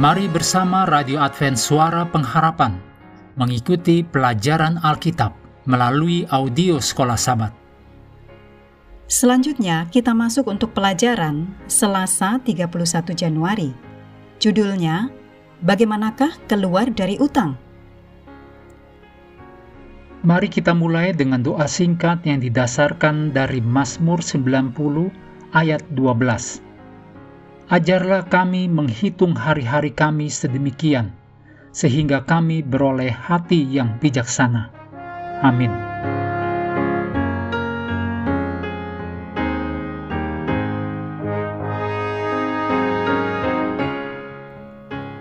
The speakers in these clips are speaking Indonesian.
Mari bersama Radio Advent Suara Pengharapan mengikuti pelajaran Alkitab melalui audio Sekolah Sabat. Selanjutnya kita masuk untuk pelajaran Selasa 31 Januari. Judulnya, Bagaimanakah keluar dari utang? Mari kita mulai dengan doa singkat yang didasarkan dari Mazmur 90 ayat 12. Ajarlah kami menghitung hari-hari kami sedemikian, sehingga kami beroleh hati yang bijaksana. Amin.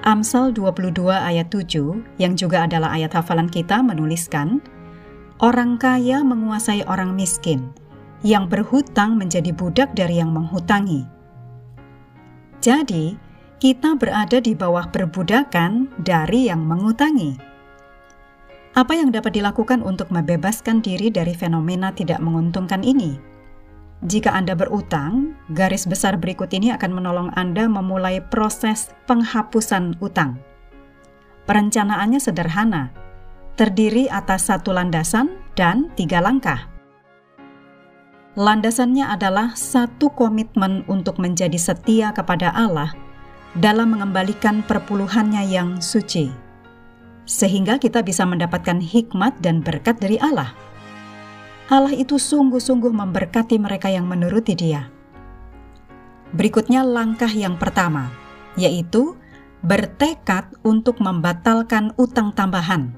Amsal 22 ayat 7 yang juga adalah ayat hafalan kita menuliskan, Orang kaya menguasai orang miskin, yang berhutang menjadi budak dari yang menghutangi. Jadi, kita berada di bawah perbudakan dari yang mengutangi. Apa yang dapat dilakukan untuk membebaskan diri dari fenomena tidak menguntungkan ini? Jika Anda berutang, garis besar berikut ini akan menolong Anda memulai proses penghapusan utang. Perencanaannya sederhana, terdiri atas satu landasan dan tiga langkah. Landasannya adalah satu komitmen untuk menjadi setia kepada Allah dalam mengembalikan perpuluhannya yang suci, sehingga kita bisa mendapatkan hikmat dan berkat dari Allah. Allah itu sungguh-sungguh memberkati mereka yang menuruti Dia. Berikutnya, langkah yang pertama yaitu bertekad untuk membatalkan utang tambahan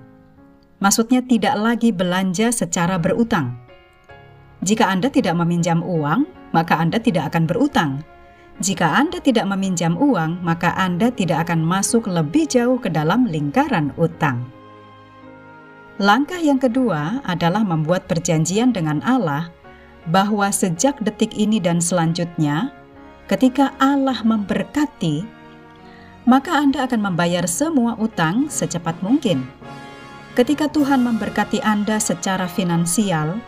maksudnya tidak lagi belanja secara berutang. Jika Anda tidak meminjam uang, maka Anda tidak akan berutang. Jika Anda tidak meminjam uang, maka Anda tidak akan masuk lebih jauh ke dalam lingkaran utang. Langkah yang kedua adalah membuat perjanjian dengan Allah bahwa sejak detik ini dan selanjutnya, ketika Allah memberkati, maka Anda akan membayar semua utang secepat mungkin. Ketika Tuhan memberkati Anda secara finansial,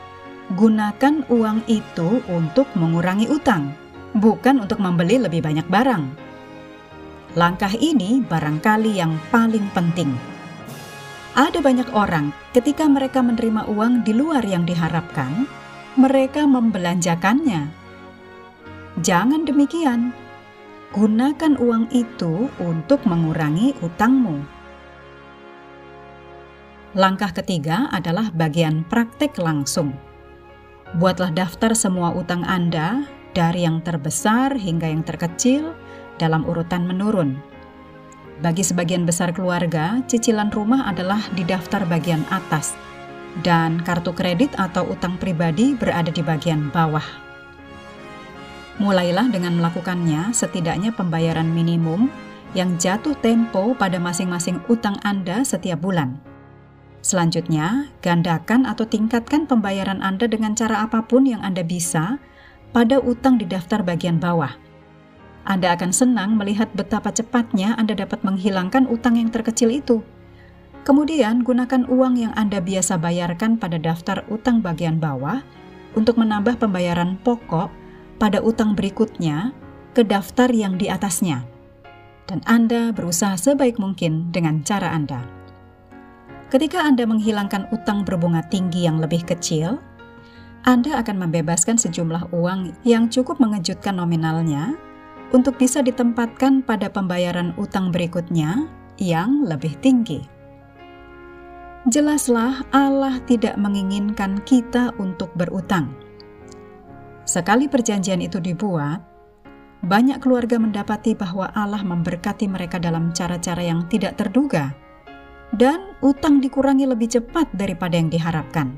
gunakan uang itu untuk mengurangi utang, bukan untuk membeli lebih banyak barang. Langkah ini barangkali yang paling penting. Ada banyak orang, ketika mereka menerima uang di luar yang diharapkan, mereka membelanjakannya. Jangan demikian. Gunakan uang itu untuk mengurangi utangmu. Langkah ketiga adalah bagian praktek langsung. Buatlah daftar semua utang Anda dari yang terbesar hingga yang terkecil dalam urutan menurun. Bagi sebagian besar keluarga, cicilan rumah adalah di daftar bagian atas dan kartu kredit atau utang pribadi berada di bagian bawah. Mulailah dengan melakukannya setidaknya pembayaran minimum yang jatuh tempo pada masing-masing utang Anda setiap bulan. Selanjutnya, gandakan atau tingkatkan pembayaran Anda dengan cara apa pun yang Anda bisa pada utang di daftar bagian bawah. Anda akan senang melihat betapa cepatnya Anda dapat menghilangkan utang yang terkecil itu. Kemudian, gunakan uang yang Anda biasa bayarkan pada daftar utang bagian bawah untuk menambah pembayaran pokok pada utang berikutnya ke daftar yang di atasnya. Dan Anda berusaha sebaik mungkin dengan cara Anda. Ketika Anda menghilangkan utang berbunga tinggi yang lebih kecil, Anda akan membebaskan sejumlah uang yang cukup mengejutkan nominalnya untuk bisa ditempatkan pada pembayaran utang berikutnya yang lebih tinggi. Jelaslah Allah tidak menginginkan kita untuk berutang. Sekali perjanjian itu dibuat, banyak keluarga mendapati bahwa Allah memberkati mereka dalam cara-cara yang tidak terduga dan utang dikurangi lebih cepat daripada yang diharapkan.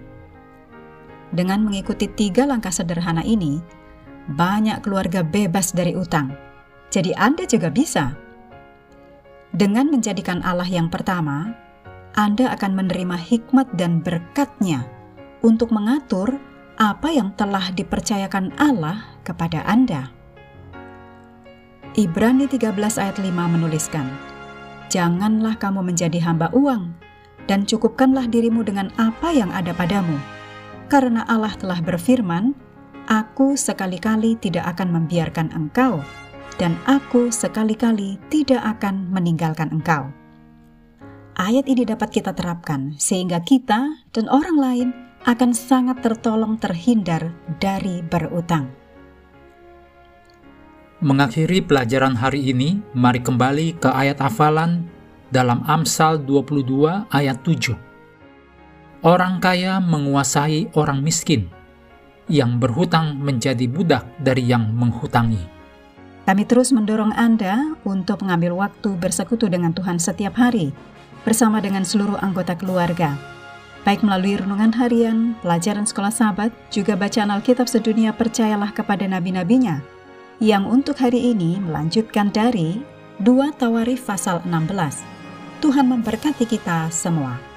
Dengan mengikuti tiga langkah sederhana ini, banyak keluarga bebas dari utang. Jadi Anda juga bisa. Dengan menjadikan Allah yang pertama, Anda akan menerima hikmat dan berkatnya untuk mengatur apa yang telah dipercayakan Allah kepada Anda. Ibrani 13 ayat 5 menuliskan, Janganlah kamu menjadi hamba uang, dan cukupkanlah dirimu dengan apa yang ada padamu. Karena Allah telah berfirman, Aku sekali-kali tidak akan membiarkan engkau, dan aku sekali-kali tidak akan meninggalkan engkau. Ayat ini dapat kita terapkan sehingga kita dan orang lain akan sangat tertolong terhindar dari berutang. Mengakhiri pelajaran hari ini, mari kembali ke ayat hafalan dalam Amsal 22 ayat 7. Orang kaya menguasai orang miskin, yang berhutang menjadi budak dari yang menghutangi. Kami terus mendorong Anda untuk mengambil waktu bersekutu dengan Tuhan setiap hari, bersama dengan seluruh anggota keluarga, baik melalui renungan harian, pelajaran sekolah sahabat, juga bacaan Alkitab sedunia percayalah kepada nabi-nabinya, yang untuk hari ini melanjutkan dari 2 Tawarif pasal 16. Tuhan memberkati kita semua.